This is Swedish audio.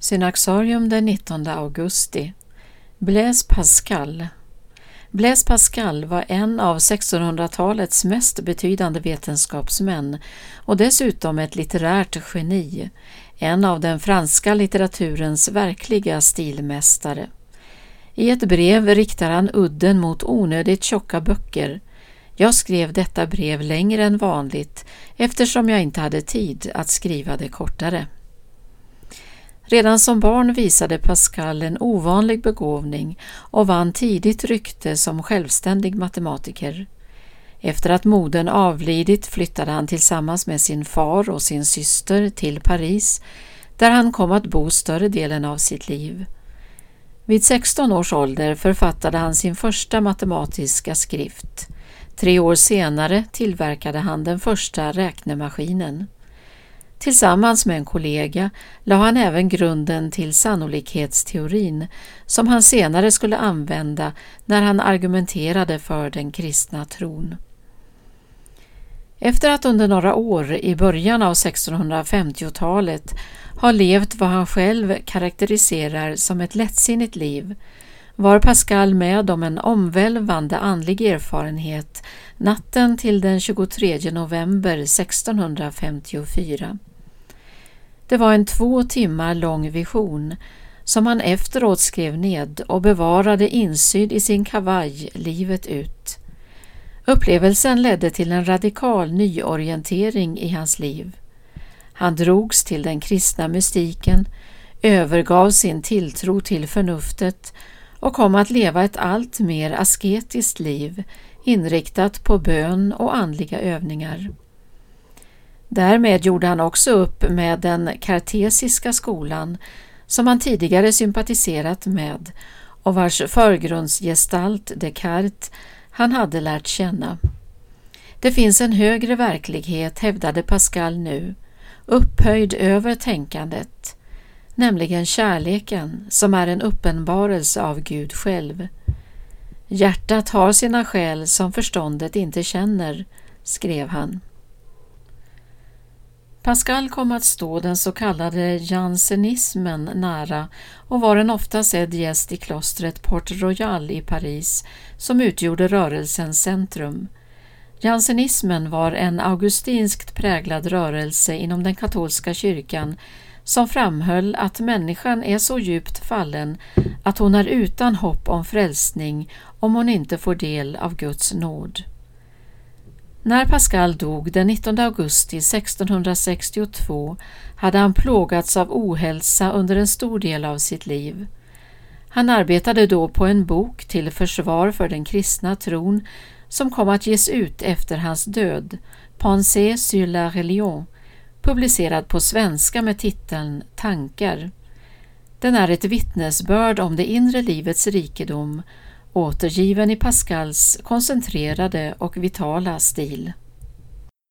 Synaxarium den 19 augusti Blaise Pascal Blaise Pascal var en av 1600-talets mest betydande vetenskapsmän och dessutom ett litterärt geni, en av den franska litteraturens verkliga stilmästare. I ett brev riktar han udden mot onödigt tjocka böcker. Jag skrev detta brev längre än vanligt eftersom jag inte hade tid att skriva det kortare. Redan som barn visade Pascal en ovanlig begåvning och vann tidigt rykte som självständig matematiker. Efter att modern avlidit flyttade han tillsammans med sin far och sin syster till Paris där han kom att bo större delen av sitt liv. Vid 16 års ålder författade han sin första matematiska skrift. Tre år senare tillverkade han den första räknemaskinen. Tillsammans med en kollega la han även grunden till sannolikhetsteorin som han senare skulle använda när han argumenterade för den kristna tron. Efter att under några år i början av 1650-talet ha levt vad han själv karaktäriserar som ett lättsinnigt liv var Pascal med om en omvälvande andlig erfarenhet natten till den 23 november 1654. Det var en två timmar lång vision som han efteråt skrev ned och bevarade insydd i sin kavaj livet ut. Upplevelsen ledde till en radikal nyorientering i hans liv. Han drogs till den kristna mystiken, övergav sin tilltro till förnuftet och kom att leva ett allt mer asketiskt liv inriktat på bön och andliga övningar. Därmed gjorde han också upp med den kartesiska skolan som han tidigare sympatiserat med och vars förgrundsgestalt Descartes han hade lärt känna. Det finns en högre verklighet, hävdade Pascal nu, upphöjd över tänkandet, nämligen kärleken som är en uppenbarelse av Gud själv. Hjärtat har sina skäl som förståndet inte känner, skrev han. Pascal kom att stå den så kallade jansenismen nära och var en ofta sedd gäst i klostret Port Royal i Paris som utgjorde rörelsens centrum. Jansenismen var en augustinskt präglad rörelse inom den katolska kyrkan som framhöll att människan är så djupt fallen att hon är utan hopp om frälsning om hon inte får del av Guds nåd. När Pascal dog den 19 augusti 1662 hade han plågats av ohälsa under en stor del av sitt liv. Han arbetade då på en bok till försvar för den kristna tron som kom att ges ut efter hans död, Pensée sur la religion, publicerad på svenska med titeln Tankar. Den är ett vittnesbörd om det inre livets rikedom återgiven i Pascals koncentrerade och vitala stil.